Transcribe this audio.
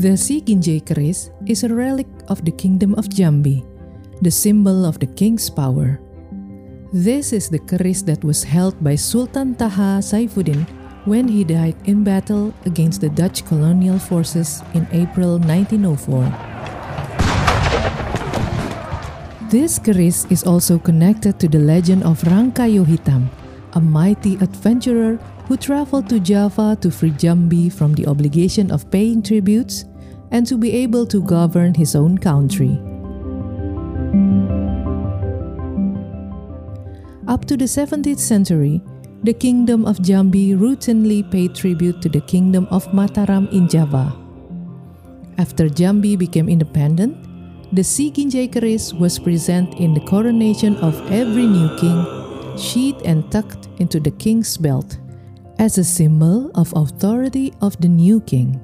The Siginjei keris is a relic of the kingdom of Jambi, the symbol of the king's power. This is the keris that was held by Sultan Thaha Saifuddin when he died in battle against the Dutch colonial forces in April 1904. This keris is also connected to the legend of Rangkayo Hitam, a mighty adventurer who traveled to Java to free Jambi from the obligation of paying tributes and to be able to govern his own country. Up to the 17th century, the kingdom of Jambi routinely paid tribute to the kingdom of Mataram in Java. After Jambi became independent, the Siginjei was present in the coronation of every new king, sheathed and tucked into the king's belt, as a symbol of authority of the new king.